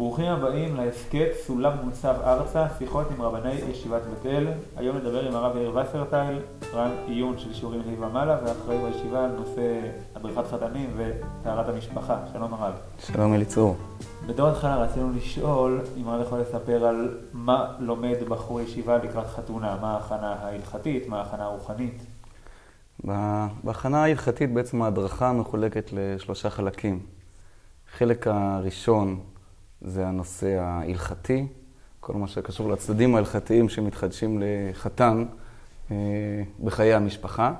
ברוכים הבאים להסכת סולם מוצב ארצה, שיחות עם רבני ישיבת בית אל. היום נדבר עם הרב יאיר וסרטייל, רב עיון של שיעורים ה' ומעלה, ואחראי בישיבה על נושא הדרכת חתנים וטהרת המשפחה. שלום הרב. שלום אליצור. בתור התחלה רצינו לשאול אם הרב יכול לספר על מה לומד בחור ישיבה לקראת חתונה, מה ההכנה ההלכתית, מה ההכנה הרוחנית. בהכנה ההלכתית בעצם ההדרכה מחולקת לשלושה חלקים. החלק הראשון זה הנושא ההלכתי, כל מה שקשור לצדדים ההלכתיים שמתחדשים לחתן אה, בחיי המשפחה.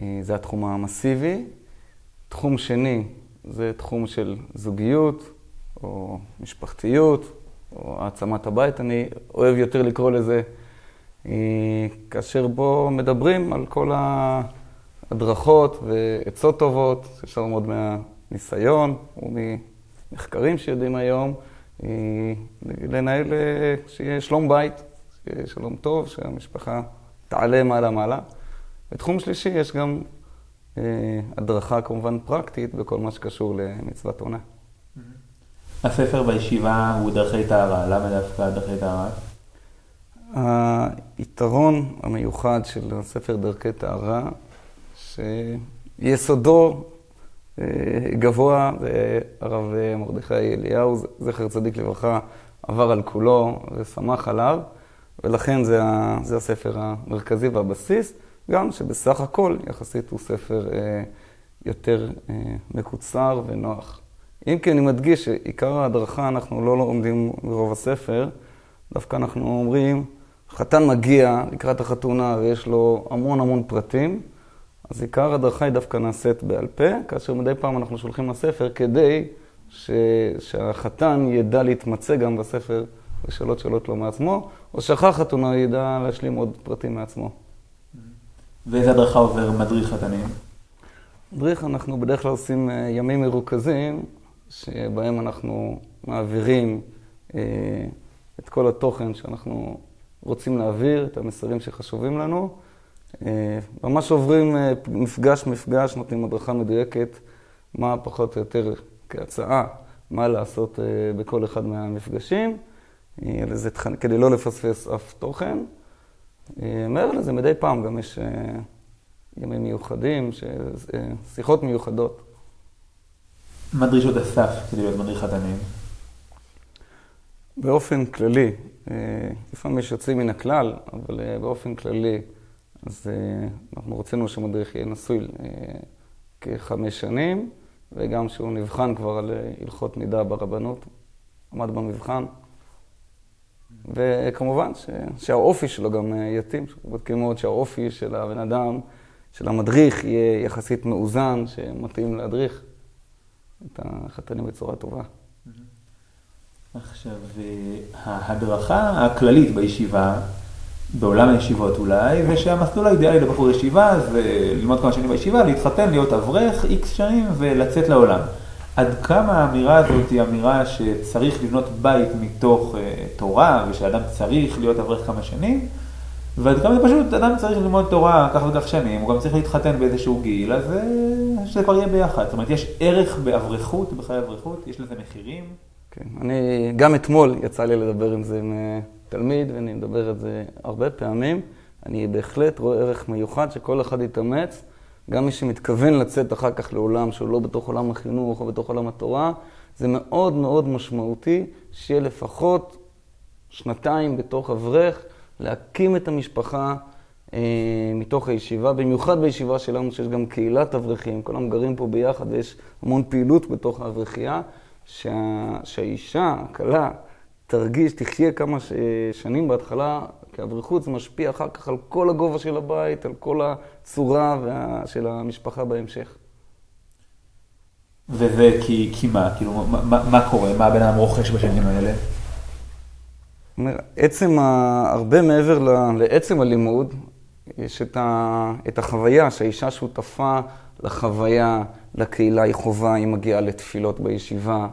אה, זה התחום המסיבי. תחום שני זה תחום של זוגיות או משפחתיות או העצמת הבית, אני אוהב יותר לקרוא לזה, אה, כאשר בו מדברים על כל ההדרכות ועצות טובות, אפשר ללמוד מהניסיון מחקרים שיודעים היום, לנהל, אה, שיהיה שלום בית, שיהיה שלום טוב, שהמשפחה תעלה מעלה-מעלה. בתחום שלישי יש גם אה, הדרכה כמובן פרקטית בכל מה שקשור למצוות עונה. הספר בישיבה הוא דרכי טהרה, למה דווקא דרכי טהרה? היתרון המיוחד של הספר דרכי טהרה, שיסודו גבוה, והרב מרדכי אליהו, זכר צדיק לברכה, עבר על כולו ושמח עליו, ולכן זה, זה הספר המרכזי והבסיס, גם שבסך הכל יחסית הוא ספר אה, יותר אה, מקוצר ונוח. אם כי אני מדגיש שעיקר ההדרכה אנחנו לא לומדים ברוב הספר, דווקא אנחנו אומרים, חתן מגיע לקראת החתונה ויש לו המון המון פרטים, אז עיקר הדרכה היא דווקא נעשית בעל פה, כאשר מדי פעם אנחנו שולחים לספר כדי ש... שהחתן ידע להתמצא גם בספר ושאלות שאלות לו מעצמו, או שאחר חתונה ידע להשלים עוד פרטים מעצמו. ואיזה הדרכה עובר מדריך חתנים? מדריך, אנחנו בדרך כלל עושים אה, ימים מרוכזים, שבהם אנחנו מעבירים אה, את כל התוכן שאנחנו רוצים להעביר, את המסרים שחשובים לנו. אה, ממש עוברים מפגש-מפגש, אה, נותנים הדרכה מדויקת, מה פחות או יותר כהצעה, מה לעשות אה, בכל אחד מהמפגשים, לזה, כדי לא לפספס אף תוכן. מעבר לזה, מדי פעם גם יש ימים מיוחדים, שיחות מיוחדות. מה דרישות הסף כדי להיות מדריך חתנים? באופן כללי, לפעמים יש יוצאים מן הכלל, אבל באופן כללי, אז אה, אנחנו רצינו שמדריך יהיה נשוי אה, כחמש שנים, וגם שהוא נבחן כבר על אה, הלכות נידה ברבנות, עמד במבחן. וכמובן ש... שהאופי שלו גם יתאים, בודקים מאוד שהאופי של הבן אדם, של המדריך, יהיה יחסית מאוזן, שמתאים להדריך את החתנים בצורה טובה. עכשיו, ההדרכה הכללית בישיבה, בעולם הישיבות אולי, ושהמסלול האידיאלי לבחור ישיבה זה ללמוד כמה שנים בישיבה, להתחתן, להיות אברך, איקס שנים ולצאת לעולם. עד כמה האמירה הזאת היא אמירה שצריך לבנות בית מתוך uh, תורה, ושאדם צריך להיות אברך כמה שנים, ועד כמה זה פשוט, אדם צריך ללמוד תורה כך וכך שנים, הוא גם צריך להתחתן באיזשהו גיל, אז uh, שזה כבר יהיה ביחד. זאת אומרת, יש ערך באברכות, בחיי אברכות, יש לזה מחירים. כן, אני, גם אתמול יצא לי לדבר עם זה עם... תלמיד, ואני מדבר את זה הרבה פעמים, אני בהחלט רואה ערך מיוחד שכל אחד יתאמץ, גם מי שמתכוון לצאת אחר כך לעולם שהוא לא בתוך עולם החינוך או בתוך עולם התורה, זה מאוד מאוד משמעותי שיהיה לפחות שנתיים בתוך אברך, להקים את המשפחה אה, מתוך הישיבה, במיוחד בישיבה שלנו שיש גם קהילת אברכים, כולם גרים פה ביחד ויש המון פעילות בתוך האברכייה, שה, שהאישה, הכלה, תרגיש, תחיה כמה שנים בהתחלה כאברכות, זה משפיע אחר כך על כל הגובה של הבית, על כל הצורה וה... של המשפחה בהמשך. וזה כי, כי מה? כאילו, מה, מה קורה? מה הבן אדם רוכש בשנים האלה? עצם, ה... הרבה מעבר ל... לעצם הלימוד, יש את, ה... את החוויה, שהאישה שותפה לחוויה, לקהילה, היא חובה, היא מגיעה לתפילות בישיבה.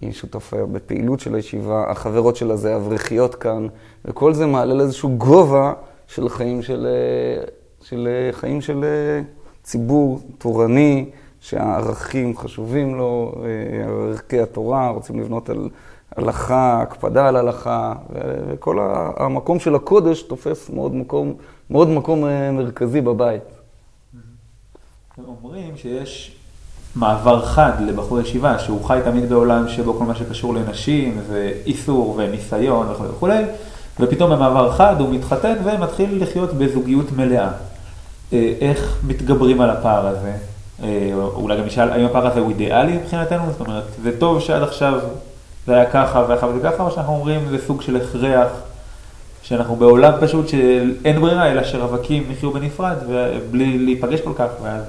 היא שותפה בפעילות של הישיבה, החברות שלה זה אברכיות כאן, וכל זה מעלה לאיזשהו גובה של חיים של, של, חיים של ציבור תורני, שהערכים חשובים לו, ערכי התורה, רוצים לבנות על הלכה, הקפדה על הלכה, וכל המקום של הקודש תופס מאוד מקום, מאוד מקום מרכזי בבית. אומרים שיש מעבר חד לבחור ישיבה, שהוא חי תמיד בעולם שבו כל מה שקשור לנשים ואיסור וניסיון וכולי וכולי, ופתאום במעבר חד הוא מתחתן ומתחיל לחיות בזוגיות מלאה. אה, איך מתגברים על הפער הזה? אה, אולי גם נשאל, האם הפער הזה הוא אידיאלי מבחינתנו? זאת אומרת, זה טוב שעד עכשיו זה היה ככה ואחר זה ככה, או שאנחנו אומרים זה סוג של הכרח, שאנחנו בעולם פשוט שאין ברירה, אלא שרווקים יחיו בנפרד ובלי להיפגש כל כך, ואז...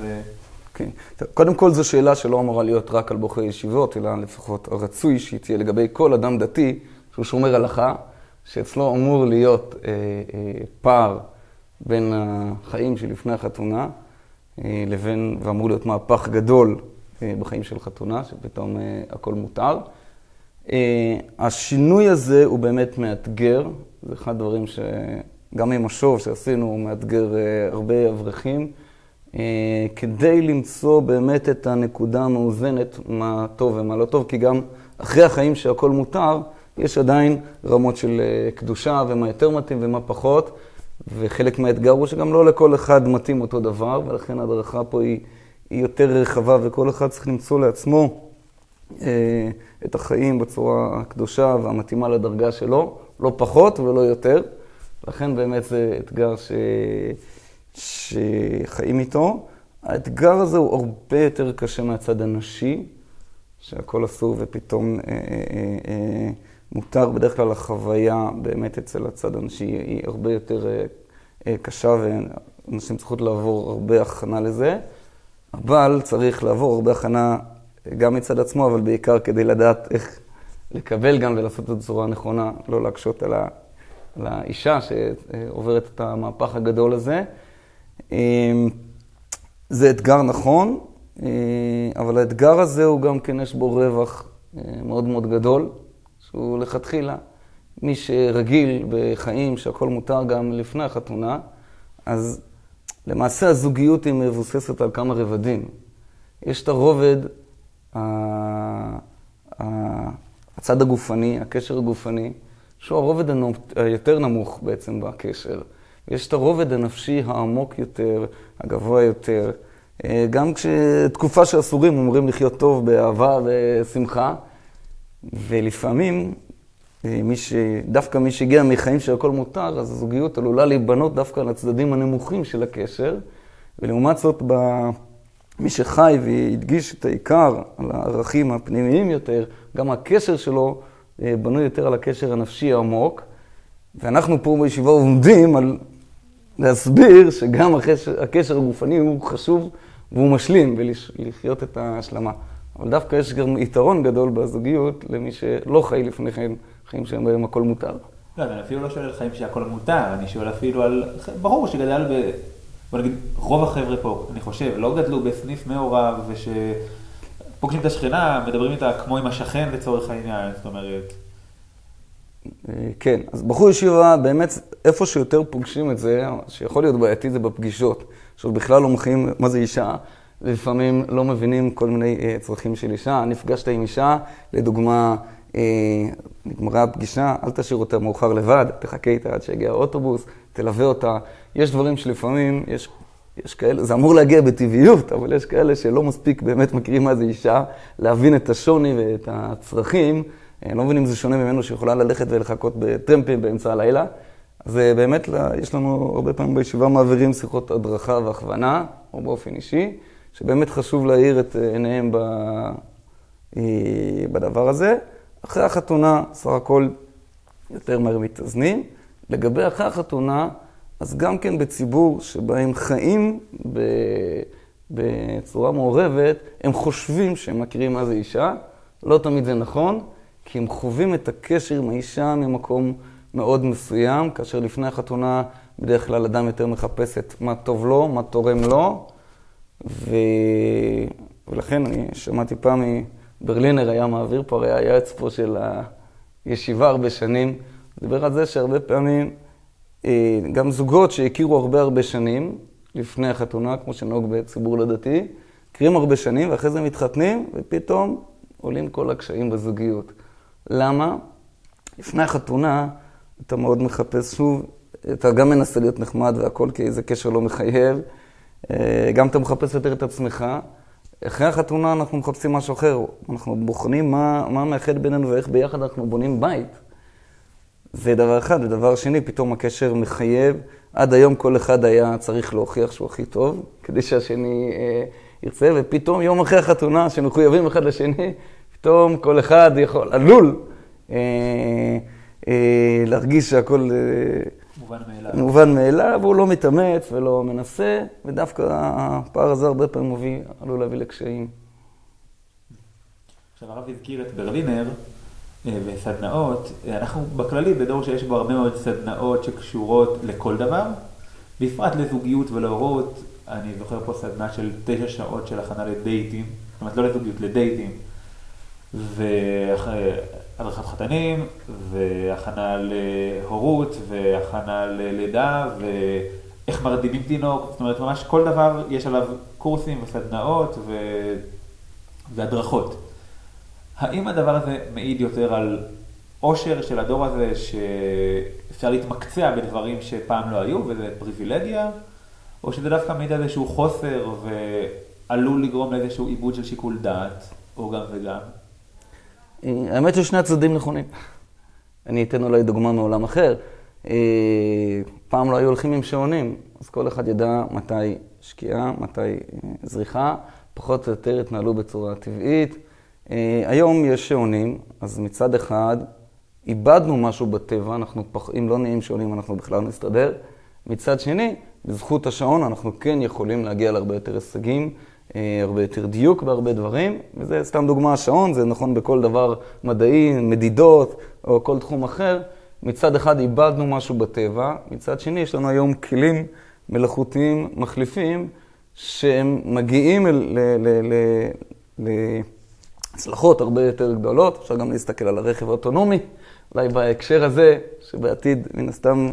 אה. Okay. קודם כל זו שאלה שלא אמורה להיות רק על בוחרי ישיבות, אלא לפחות רצוי שהיא תהיה לגבי כל אדם דתי שהוא שומר הלכה, שאצלו אמור להיות אה, אה, פער בין החיים שלפני החתונה אה, לבין, ואמור להיות מהפך גדול אה, בחיים של חתונה, שפתאום אה, הכל מותר. אה, השינוי הזה הוא באמת מאתגר, זה אחד הדברים שגם עם השוב שעשינו הוא מאתגר אה, הרבה אברכים. אה, כדי למצוא באמת את הנקודה המאוזנת, מה טוב ומה לא טוב, כי גם אחרי החיים שהכל מותר, יש עדיין רמות של אה, קדושה ומה יותר מתאים ומה פחות, וחלק מהאתגר הוא שגם לא לכל אחד מתאים אותו דבר, ולכן ההדרכה פה היא, היא יותר רחבה, וכל אחד צריך למצוא לעצמו אה, את החיים בצורה הקדושה והמתאימה לדרגה שלו, לא פחות ולא יותר. לכן באמת זה אתגר ש... שחיים איתו. האתגר הזה הוא הרבה יותר קשה מהצד הנשי, שהכל אסור ופתאום אה, אה, אה, אה, מותר. בדרך כלל החוויה באמת אצל הצד הנשי היא הרבה יותר אה, אה, קשה, ואנשים צריכות לעבור הרבה הכנה לזה. אבל צריך לעבור הרבה הכנה גם מצד עצמו, אבל בעיקר כדי לדעת איך לקבל גם ולעשות את זה בצורה נכונה, לא להקשות על, ה, על האישה שעוברת את המהפך הגדול הזה. אמ, זה אתגר נכון, אה, אבל האתגר הזה הוא גם כן, יש בו רווח אה, מאוד מאוד גדול, שהוא לכתחילה. מי שרגיל בחיים שהכל מותר גם לפני החתונה, אז למעשה הזוגיות היא מבוססת על כמה רבדים. יש את הרובד, הצד הגופני, הקשר הגופני, שהוא הרובד היותר נמוך בעצם בקשר. יש את הרובד הנפשי העמוק יותר, הגבוה יותר. אה, גם כשתקופה שאסורים אומרים לחיות טוב באהבה ושמחה, ולפעמים אה, מי ש... דווקא מי שהגיע מחיים שהכל מותר, אז הזוגיות עלולה להיבנות דווקא על הצדדים הנמוכים של הקשר, ולעומת זאת, ב... מי שחי והדגיש את העיקר על הערכים הפנימיים יותר, גם הקשר שלו אה, בנוי יותר על הקשר הנפשי העמוק. ואנחנו פה בישיבה עומדים על להסביר שגם הקשר, הגופני הוא חשוב והוא משלים ולחיות את ההשלמה. אבל דווקא יש גם יתרון גדול בזוגיות למי שלא חי לפני כן חיים שהם בהם הכל מותר. לא, אני אפילו לא שואל על חיים שהכל מותר, אני שואל אפילו על... ברור שגדל ב... בוא נגיד, רוב החבר'ה פה, אני חושב, לא גדלו בסניף מעורב ושפוגשים את השכנה, מדברים איתה כמו עם השכן לצורך העניין, זאת אומרת... אה, כן, אז בחור ישיבה, באמת, איפה שיותר פוגשים את זה, שיכול להיות בעייתי, זה בפגישות. עכשיו, בכלל לא מכינים מה זה אישה, ולפעמים לא מבינים כל מיני uh, צרכים של אישה. נפגשת עם אישה, לדוגמה, uh, נגמרה הפגישה, אל תשאיר אותה מאוחר לבד, תחכה איתה עד שיגיע האוטובוס, תלווה אותה. יש דברים שלפעמים, יש, יש כאלה, זה אמור להגיע בטבעיות, אבל יש כאלה שלא מספיק באמת מכירים מה זה אישה, להבין את השוני ואת הצרכים. אני לא מבין אם זה שונה ממנו שיכולה ללכת ולחכות בטרמפים באמצע הלילה. אז אה, באמת, יש לנו הרבה פעמים בישיבה מעבירים שיחות הדרכה והכוונה, או באופן אישי, שבאמת חשוב להאיר את אה, עיניהם אה, בדבר הזה. אחרי החתונה, סך הכל יותר מהר מתאזנים. לגבי אחרי החתונה, אז גם כן בציבור שבהם חיים בצורה מעורבת, הם חושבים שהם מכירים מה זה אישה. לא תמיד זה נכון. כי הם חווים את הקשר עם האישה ממקום מאוד מסוים, כאשר לפני החתונה בדרך כלל אדם יותר מחפש את מה טוב לו, מה תורם לו, ו... ולכן אני שמעתי פעם מברלינר, היה מעביר פה, הרי היה אצפו של הישיבה הרבה שנים, דיבר על זה שהרבה פעמים, אה, גם זוגות שהכירו הרבה הרבה שנים לפני החתונה, כמו שנהוג בציבור לדתי, מכירים הרבה שנים, ואחרי זה מתחתנים, ופתאום עולים כל הקשיים בזוגיות. למה? לפני החתונה אתה מאוד מחפש שוב, אתה גם מנסה להיות נחמד והכל, כי זה קשר לא מחייב. אה, גם אתה מחפש יותר את עצמך. אחרי החתונה אנחנו מחפשים משהו אחר. אנחנו בוחנים מה, מה מאחד בינינו ואיך ביחד אנחנו בונים בית. זה דבר אחד. ודבר שני, פתאום הקשר מחייב. עד היום כל אחד היה צריך להוכיח שהוא הכי טוב, כדי שהשני אה, ירצה, ופתאום יום אחרי החתונה, שמחויבים אחד לשני, פתאום כל אחד יכול, עלול, אה, אה, להרגיש שהכל... אה, מובן מאליו. מובן מאליו, והוא לא מתאמץ ולא מנסה, ודווקא הפער הזה הרבה פעמים מביא, עלול להביא לקשיים. עכשיו הרב הזכיר את ברלינר אה, וסדנאות, אנחנו בכללי בדור שיש בו הרבה מאוד סדנאות שקשורות לכל דבר, בפרט לזוגיות ולהורות, אני זוכר פה סדנה של תשע שעות של הכנה לדייטים, זאת אומרת לא לזוגיות, לדייטים, והדרכת חתנים, והכנה להורות, והכנה ללידה, ואיך מרדימים תינוק, זאת אומרת ממש כל דבר יש עליו קורסים וסדנאות ו... והדרכות. האם הדבר הזה מעיד יותר על עושר של הדור הזה, שאפשר להתמקצע בדברים שפעם לא היו, וזה פריבילגיה, או שזה דווקא מעיד על איזשהו חוסר ועלול לגרום לאיזשהו עיבוד של שיקול דעת, או גם וגם? האמת ששני הצדדים נכונים. אני אתן אולי דוגמה מעולם אחר. אה, פעם לא היו הולכים עם שעונים, אז כל אחד ידע מתי שקיעה, מתי אה, זריחה, פחות או יותר התנהלו בצורה טבעית. אה, היום יש שעונים, אז מצד אחד איבדנו משהו בטבע, אנחנו פח... אם לא נהיים שעונים אנחנו בכלל נסתדר. מצד שני, בזכות השעון אנחנו כן יכולים להגיע להרבה יותר הישגים, אה, הרבה יותר דיוק בהרבה דברים, וזה סתם דוגמה, השעון, זה נכון בכל דבר מדעי, מדידות או כל תחום אחר. מצד אחד איבדנו משהו בטבע, מצד שני יש לנו היום כלים מלאכותיים מחליפים שהם מגיעים להצלחות הרבה יותר גדולות. אפשר גם להסתכל על הרכב האוטונומי, אולי בהקשר הזה, שבעתיד מן הסתם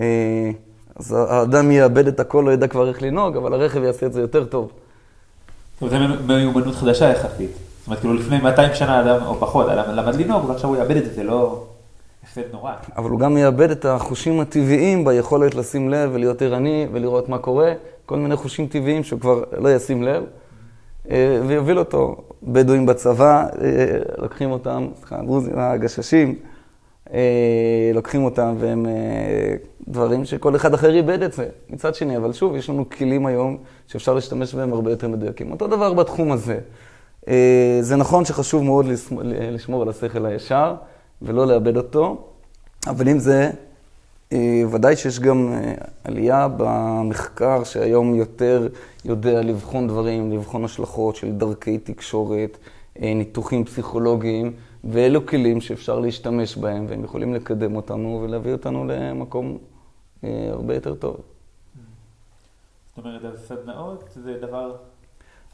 אה, אז האדם יאבד את הכל, לא ידע כבר איך לנהוג, אבל הרכב יעשה את זה יותר טוב. זאת אומרת, זו מיומנות חדשה יחסית. זאת אומרת, כאילו לפני 200 שנה אדם, או פחות, למד לנהוג, ועכשיו הוא יאבד את זה, זה לא הפסד נורא. אבל הוא גם יאבד את החושים הטבעיים ביכולת לשים לב ולהיות ערני ולראות מה קורה, כל מיני חושים טבעיים שהוא כבר לא ישים לב, אה, ויוביל אותו. בדואים בצבא, אה, לוקחים אותם, סליחה, דרוזים, הגששים, לוקחים אותם והם דברים שכל אחד אחר איבד את זה. מצד שני, אבל שוב, יש לנו כלים היום שאפשר להשתמש בהם הרבה יותר מדויקים. אותו דבר בתחום הזה. אה, זה נכון שחשוב מאוד לשמור על השכל הישר ולא לאבד אותו, אבל אם זה, אה, ודאי שיש גם אה, עלייה במחקר שהיום יותר יודע לבחון דברים, לבחון השלכות של דרכי תקשורת, ניתוחים פסיכולוגיים, ואלו כלים שאפשר להשתמש בהם, והם יכולים לקדם אותנו ולהביא אותנו למקום אה, הרבה יותר טוב. זאת אומרת, אז סדנאות זה דבר...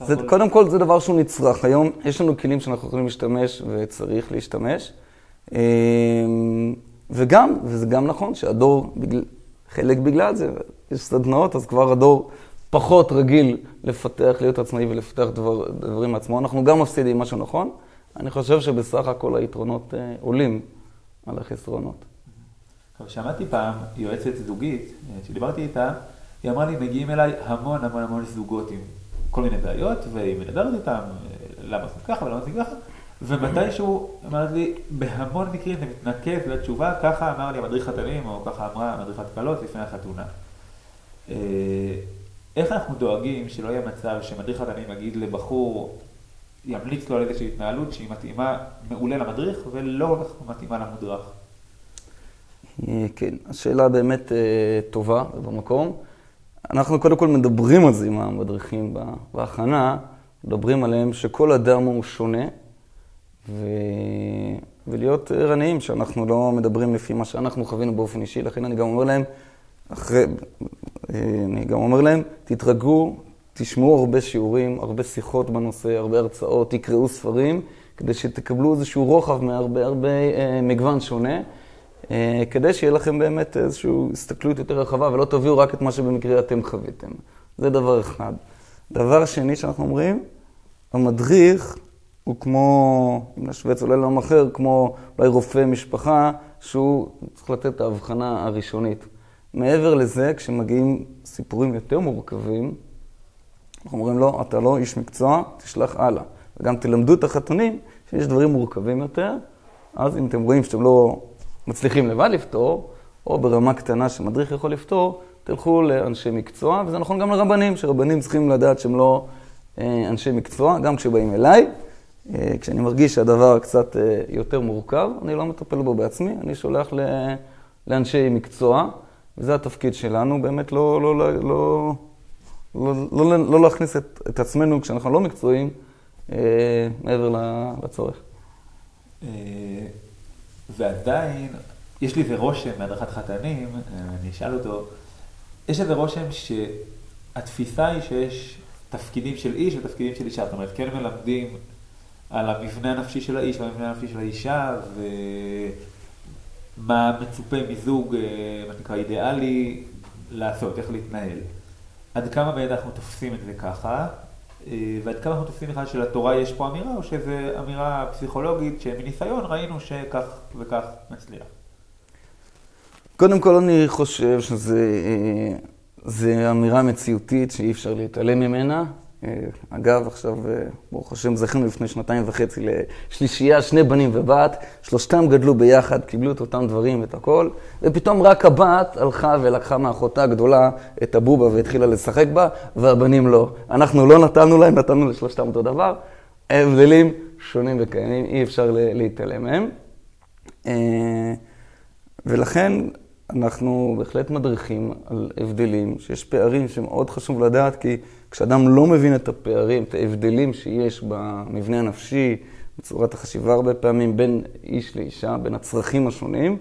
זה, קודם כל זה דבר שהוא נצרך. היום יש לנו כלים שאנחנו יכולים להשתמש וצריך להשתמש. אה, וגם, וזה גם נכון שהדור, חלק בגלל זה, יש סדנאות, אז כבר הדור פחות רגיל לפתח, להיות עצמאי ולפתח דבר, דברים מעצמו. אנחנו גם מפסידים משהו נכון. אני חושב שבסך הכל היתרונות אה, עולים על החסרונות. עכשיו, שמעתי פעם יועצת זוגית, כשדיברתי איתה, היא אמרה לי, מגיעים אליי המון המון המון זוגות עם כל מיני בעיות, והיא מדברת איתם, למה זה ככה ולמה זה ככה, ומתישהו, אמרת לי, בהמון מקרים זה מתנקז לתשובה, ככה אמר לי המדריך חתנים, או ככה אמרה המדריכת קלות לפני החתונה. אה, איך אנחנו דואגים שלא יהיה מצב שמדריך חתנים יגיד לבחור, ימליץ לו על איזושהי התנהלות שהיא מתאימה מעולה למדריך ולא מתאימה למודרך? אה, כן, השאלה באמת אה, טובה ובמקום. אנחנו קודם כל מדברים על זה עם המדריכים בהכנה, מדברים עליהם שכל אדם הוא שונה, ו... ולהיות ערניים, שאנחנו לא מדברים לפי מה שאנחנו חווינו באופן אישי, לכן אני גם אומר להם, אחרי, אה, אני גם אומר להם, תתרגלו, תשמעו הרבה שיעורים, הרבה שיחות בנושא, הרבה הרצאות, תקראו ספרים, כדי שתקבלו איזשהו רוחב מהרבה הרבה מגוון שונה. אה, כדי שיהיה לכם באמת איזושהי הסתכלות יותר רחבה, ולא תביאו רק את מה שבמקרה אתם חוויתם. זה דבר אחד. דבר שני שאנחנו אומרים, המדריך הוא כמו, אם נשווה את אולי לעולם אחר, כמו אולי רופא משפחה, שהוא צריך לתת את ההבחנה הראשונית. מעבר לזה, כשמגיעים סיפורים יותר מורכבים, אנחנו אומרים לו, אתה לא איש מקצוע, תשלח הלאה. וגם תלמדו את החתונים שיש דברים מורכבים יותר, אז אם אתם רואים שאתם לא מצליחים לבד לפתור, או ברמה קטנה שמדריך יכול לפתור, תלכו לאנשי מקצוע, וזה נכון גם לרבנים, שרבנים צריכים לדעת שהם לא אה, אנשי מקצוע, גם כשבאים אליי. אה, כשאני מרגיש שהדבר קצת אה, יותר מורכב, אני לא מטפל בו בעצמי, אני שולח לאנשי מקצוע, וזה התפקיד שלנו, באמת לא, לא, לא, לא, לא, לא, לא להכניס את, את עצמנו כשאנחנו לא מקצועיים מעבר לצורך. ועדיין, יש לי איזה רושם מהדרכת חתנים, אני אשאל אותו, יש איזה רושם שהתפיסה היא שיש תפקידים של איש ותפקידים של אישה. זאת אומרת, כן מלמדים על המבנה הנפשי של האיש והמבנה הנפשי של האישה, ומה מצופה מזוג, אה, מה שנקרא אידיאלי, לעשות, איך להתנהל. עד כמה באמת אנחנו תופסים את זה ככה, אה, ועד כמה אנחנו תופסים בכלל שלתורה יש פה אמירה, או שזו אמירה פסיכולוגית שמניסיון ראינו שכך וכך נצליח. קודם כל אני חושב שזה אה, אמירה מציאותית שאי אפשר להתעלם ממנה. אה, אגב, עכשיו, ברוך השם, זכינו לפני שנתיים וחצי לשלישייה, שני בנים ובת, שלושתם גדלו ביחד, קיבלו את אותם דברים ואת הכל, ופתאום רק הבת הלכה ולקחה מאחותה הגדולה את הבובה והתחילה לשחק בה, והבנים לא. אנחנו לא נתנו להם, נתנו לשלושתם אותו דבר. ההבדלים שונים וקיימים, אי אפשר להתעלם מהם. אה, ולכן אנחנו בהחלט מדריכים על הבדלים, שיש פערים שמאוד חשוב לדעת, כי כשאדם לא מבין את הפערים, את ההבדלים שיש במבנה הנפשי, בצורת החשיבה הרבה פעמים בין איש לאישה, בין הצרכים השונים,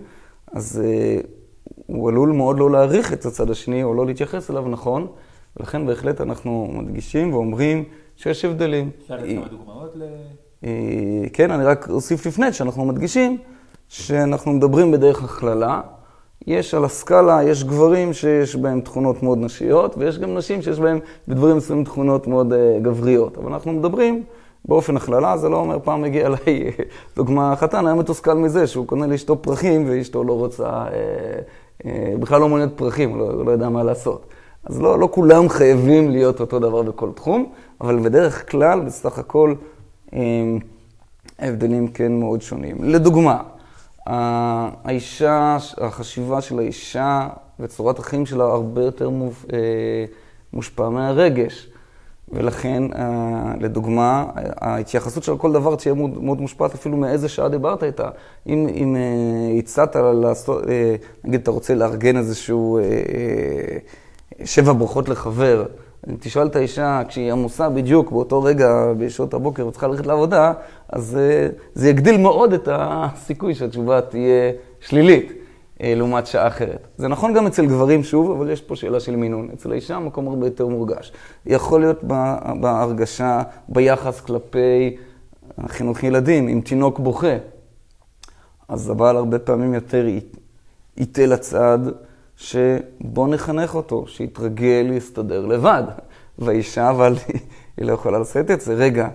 אז uh, הוא עלול מאוד לא להעריך את הצד השני או לא להתייחס אליו נכון, ולכן בהחלט אנחנו מדגישים ואומרים שיש הבדלים. אפשר לתת כמה דוגמאות ל... אה, כן, אני רק אוסיף לפני שאנחנו מדגישים שאנחנו מדברים בדרך הכללה. יש על הסקאלה, יש גברים שיש בהם תכונות מאוד נשיות, ויש גם נשים שיש בהם בדברים מסוימים תכונות מאוד uh, גבריות. אבל אנחנו מדברים באופן הכללה, זה לא אומר, פעם הגיע אליי, דוגמה, חתן היה מתוסכל מזה שהוא קונה לאשתו פרחים, ואשתו לא רוצה, uh, uh, בכלל לא מעוניינת פרחים, לא, לא יודע מה לעשות. אז לא, לא כולם חייבים להיות אותו דבר בכל תחום, אבל בדרך כלל, בסך הכל, ההבדלים כן מאוד שונים. לדוגמה, האישה, החשיבה של האישה וצורת החיים שלה הרבה יותר אה, מושפע מהרגש. ולכן, אה, לדוגמה, ההתייחסות של כל דבר תהיה מאוד, מושפעת אפילו מאיזה שעה דיברת איתה. אם, אם אה, הצעת לעשות, נגיד אתה רוצה לארגן איזשהו שבע ברכות לחבר, תשאל את האישה, כשהיא עמוסה בדיוק באותו רגע בשעות הבוקר וצריכה ללכת לעבודה, אז אה, זה יגדיל מאוד את הסיכוי שהתשובה תהיה שלילית אה, לעומת שעה אחרת. זה נכון גם אצל גברים שוב, אבל יש פה שאלה של מינון. אצל האישה המקום הרבה יותר מורגש. יכול להיות בהרגשה, ביחס כלפי חינוך ילדים, אם תינוק בוכה, אז הבעל הרבה פעמים יותר ייטה לצד. שבוא נחנך אותו, שיתרגל להסתדר לבד. והאישה, אבל היא לא יכולה לשאת את זה. רגע,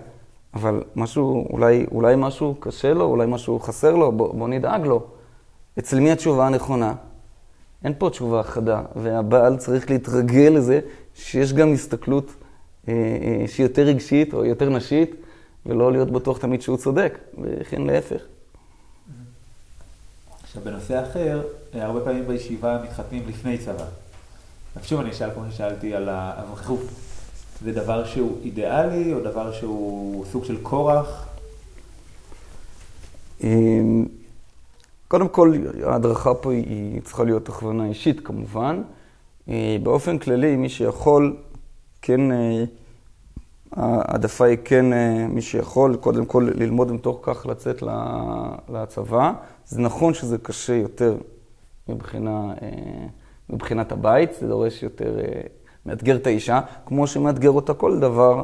אבל משהו, אולי, אולי משהו קשה לו, אולי משהו חסר לו, בוא, בוא נדאג לו. אצל מי התשובה הנכונה? אין פה תשובה חדה, והבעל צריך להתרגל לזה שיש גם הסתכלות אה, אה, שהיא יותר רגשית או יותר נשית, ולא להיות בטוח תמיד שהוא צודק, וכן להפך. עכשיו, בנושא אחר, הרבה פעמים בישיבה מתחתנים לפני צבא. אז שוב אני אשאל כמו ששאלתי על האברכות. זה דבר שהוא אידיאלי, או דבר שהוא סוג של כורח? אמ, קודם כל, ההדרכה פה היא צריכה להיות הכוונה אישית כמובן. אה, באופן כללי, מי שיכול, כן, אה, העדפה היא כן מי שיכול, קודם כל ללמוד ומתוך כך לצאת לצבא. זה נכון שזה קשה יותר מבחינה, אה, מבחינת הבית, זה דורש יותר, אה, מאתגר את האישה, כמו שמאתגר אותה כל דבר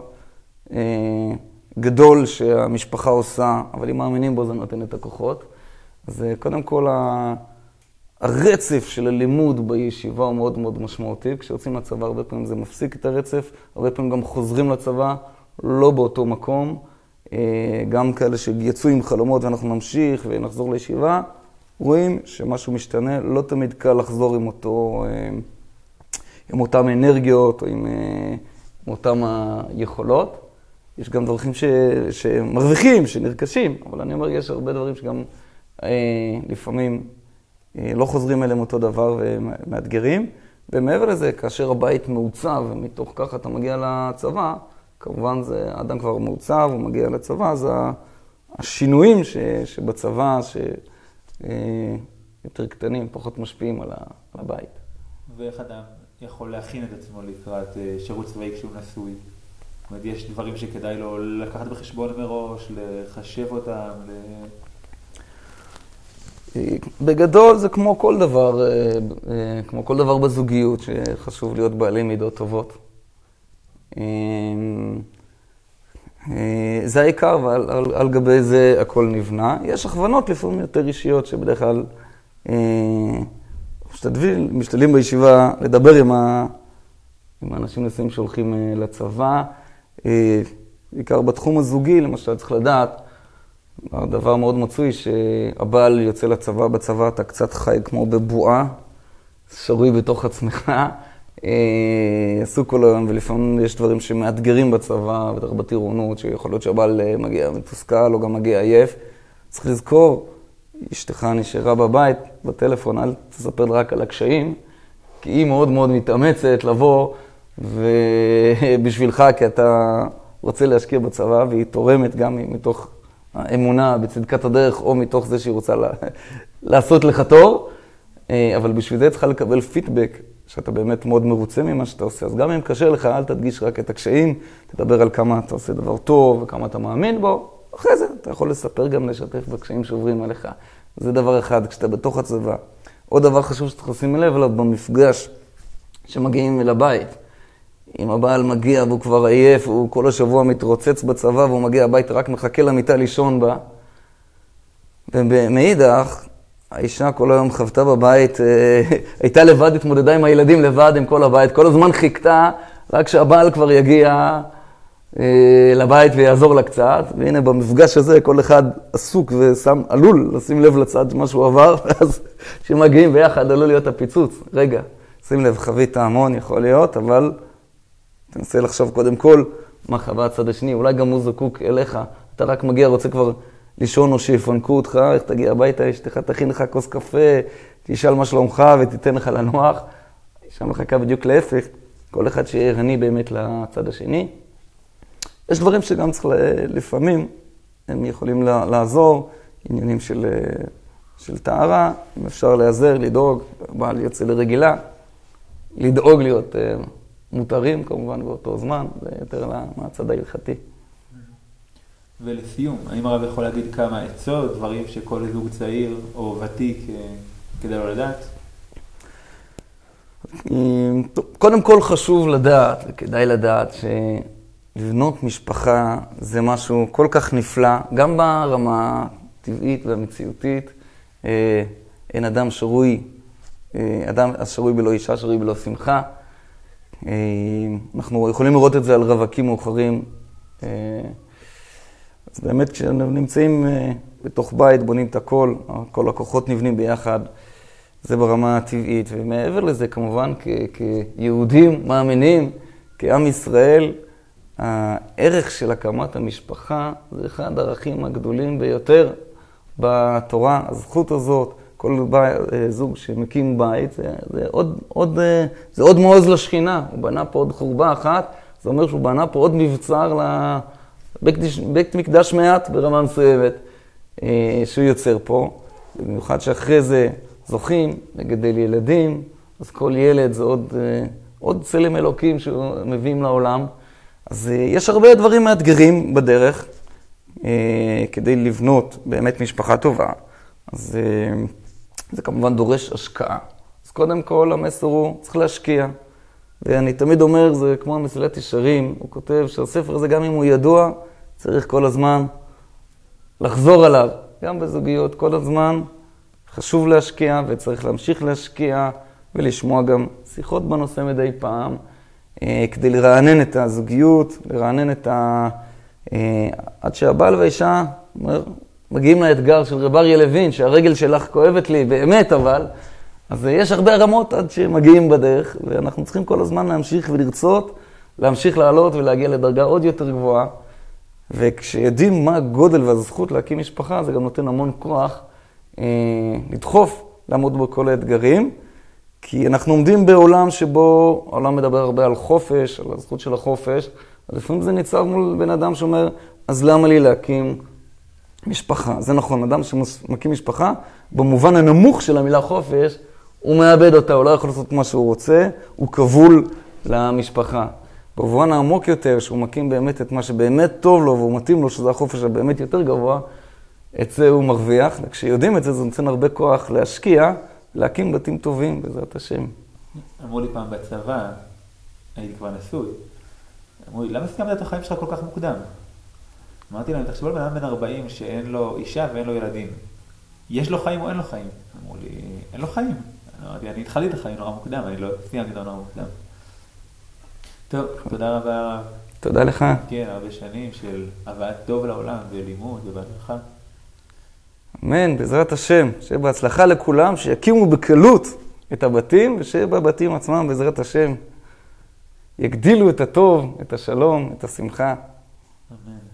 אה, גדול שהמשפחה עושה, אבל אם מאמינים בו זה נותן את הכוחות. אז קודם כל, הרצף של הלימוד בישיבה הוא מאוד מאוד משמעותי. כשיוצאים לצבא הרבה פעמים זה מפסיק את הרצף, הרבה פעמים גם חוזרים לצבא, לא באותו מקום. גם כאלה שיצאו עם חלומות ואנחנו נמשיך ונחזור לישיבה, רואים שמשהו משתנה, לא תמיד קל לחזור עם, אותו, אה, עם אותן אנרגיות או עם, אה, עם אותן היכולות. יש גם דרכים ש, שמרוויחים, שנרכשים, אבל אני אומר, יש הרבה דברים שגם אה, לפעמים אה, לא חוזרים אליהם אותו דבר ומאתגרים. ומעבר לזה, כאשר הבית מעוצב, ומתוך כך אתה מגיע לצבא, כמובן זה אדם כבר מעוצב, הוא מגיע לצבא, אז השינויים ש, שבצבא, שיותר אה, קטנים, פחות משפיעים על הבית. ואיך אדם יכול להכין את עצמו לקראת אה, שירות צבאי כשהוא נשוי? זאת אומרת, יש דברים שכדאי לו לקחת בחשבון מראש, לחשב אותם, ל... בגדול זה כמו כל דבר, אה, כמו כל דבר בזוגיות, שחשוב להיות בעלי מידות טובות. אה, זה העיקר, ועל על, על גבי זה הכל נבנה. יש הכוונות לפעמים יותר אישיות, שבדרך כלל אה, משתדלים, משתדלים בישיבה לדבר עם, ה, עם האנשים נשואים שהולכים אה, לצבא. בעיקר בתחום הזוגי, למשל, צריך לדעת, הדבר מאוד מצוי שהבעל יוצא לצבא, בצבא אתה קצת חי כמו בבועה, שרוי בתוך עצמך. אה, עסוק כל היום, ולפעמים יש דברים שמאתגרים בצבא, בטח בטירונות, שיכול להיות שהבעל אה, מגיע מתוסכל או גם מגיע עייף. צריך לזכור, אשתך נשארה בבית, בטלפון, אל תספר רק על הקשיים, כי היא מאוד מאוד מתאמצת לבוא ובשבילך, כי אתה רוצה להשקיע בצבא, והיא תורמת גם מתוך האמונה בצדקת הדרך, או מתוך זה שהיא רוצה לעשות לך תור, אה, אבל בשביל זה צריכה לקבל פידבק שאתה באמת מאוד מרוצה ממה שאתה עושה. אז גם אם קשה לך, אל תדגיש רק את הקשיים, תדבר על כמה אתה עושה דבר טוב וכמה אתה מאמין בו. אחרי זה אתה יכול לספר גם, לשתף בקשיים שעוברים עליך. זה דבר אחד, כשאתה בתוך הצבא. עוד דבר חשוב שצריך לשים לב אליו במפגש שמגיעים אל הבית. אם הבעל מגיע והוא כבר עייף, הוא כל השבוע מתרוצץ בצבא והוא מגיע הביתה, רק מחכה למיטה לישון בה. ומאידך, האישה כל היום חוותה בבית, אה, הייתה לבד, התמודדה עם הילדים לבד, עם כל הבית, כל הזמן חיכתה רק שהבעל כבר יגיע אה, לבית ויעזור לה קצת. והנה במפגש הזה כל אחד עסוק ושם, עלול לשים לב לצד מה שהוא עבר, ואז כשמגיעים ביחד עלול להיות הפיצוץ. רגע, שים לב, חווית המון יכול להיות, אבל תנסה לחשוב קודם כל מה חווה הצד השני, אולי גם הוא זקוק אליך, אתה רק מגיע, רוצה כבר לישון או שיפנקו אותך, איך תגיע הביתה, אשתך תכין לך כוס קפה, תשאל מה שלומך ותיתן לך לנוח. שם מחכה בדיוק להפך, כל אחד שיהיה ערני באמת לצד השני. יש דברים שגם צריך לפעמים, הם יכולים לעזור, עניינים של, של טהרה, אם אפשר להיעזר, לדאוג, בעל יוצא לרגילה, לדאוג להיות אה, מותרים כמובן באותו זמן, זה יותר מהצד ההלכתי. ולסיום, האם הרב יכול להגיד כמה עצות, דברים שכל זוג צעיר או ותיק אה, כדאי לו לדעת? קודם כל חשוב לדעת, וכדאי לדעת, שלבנות משפחה זה משהו כל כך נפלא, גם ברמה הטבעית והמציאותית. אה, אין אדם שרוי, אה, אדם השרוי בלא אישה, שרוי בלא שמחה. אנחנו יכולים לראות את זה על רווקים מאוחרים. אז באמת כשאנחנו נמצאים אה, בתוך בית, בונים את הכל, כל הכוחות נבנים ביחד, זה ברמה הטבעית. ומעבר לזה, כמובן, כ- כיהודים מאמינים, כעם ישראל, הערך של הקמת המשפחה זה אחד הערכים הגדולים ביותר בתורה. הזכות הזאת, כל בית, אה, זוג שמקים בית, זה, זה, עוד, עוד, אה, זה עוד מעוז לשכינה. הוא בנה פה עוד חורבה אחת, זה אומר שהוא בנה פה עוד מבצר ל... בית, מקדש מעט ברמה מסוימת אה, שהוא יוצר פה, במיוחד שאחרי זה זוכים לגדל ילדים, אז כל ילד זה עוד, אה, עוד צלם אלוקים שמביאים לעולם. אז אה, יש הרבה דברים מאתגרים בדרך כדי לבנות באמת משפחה טובה. אז זה כמובן דורש השקעה. אז קודם כל המסר הוא, צריך להשקיע. ואני תמיד אומר, זה כמו המסילת ישרים, הוא כותב שהספר הזה, גם אם הוא ידוע, צריך כל הזמן לחזור עליו. גם בזוגיות, כל הזמן חשוב להשקיע וצריך להמשיך להשקיע ולשמוע גם שיחות בנושא מדי פעם, אה, כדי לרענן את הזוגיות, לרענן את ה... אה, עד שהבעל והאישה מגיעים לאתגר של רב אריה לוין, שהרגל שלך כואבת לי, באמת אבל, אז יש הרבה רמות עד שמגיעים בדרך, ואנחנו צריכים כל הזמן להמשיך ולרצות, להמשיך לעלות ולהגיע לדרגה עוד יותר גבוהה. וכשיודעים מה הגודל והזכות להקים משפחה, זה גם נותן המון כוח אה, לדחוף, לעמוד בכל האתגרים. כי אנחנו עומדים בעולם שבו העולם מדבר הרבה על חופש, על הזכות של החופש, אז לפעמים זה ניצב מול בן אדם שאומר, אז למה לי להקים משפחה? זה נכון, אדם שמקים משפחה, במובן הנמוך של המילה חופש, הוא מאבד אותה, הוא לא יכול לעשות מה שהוא רוצה, הוא כבול למשפחה. במובן העמוק יותר, שהוא מקים באמת את מה שבאמת טוב לו והוא מתאים לו, שזה החופש הבאמת יותר גבוה, את זה הוא מרוויח. וכשיודעים את זה, זה נותן הרבה כוח להשקיע, להקים בתים טובים, בעזרת השם. אמרו לי פעם בצבא, הייתי כבר נשוי, אמרו לי, למה סיימת את החיים שלך כל כך מוקדם? אמרתי להם, תחשבו על בן אדם בן 40 שאין לו אישה ואין לו ילדים. יש לו חיים או אין לו חיים? אמרו לי, אין לו חיים. אמרתי, אני התחלתי את החיים נורא מוקדם, אני לא סיימתי את נורא מוקדם. טוב, תודה רבה. תודה לך. כן, הרבה שנים של הבאת טוב לעולם ולימוד ובהדרכה. אמן, בעזרת השם, שיהיה בהצלחה לכולם, שיקימו בקלות את הבתים, ושיהיה בבתים עצמם, בעזרת השם, יגדילו את הטוב, את השלום, את השמחה. אמן.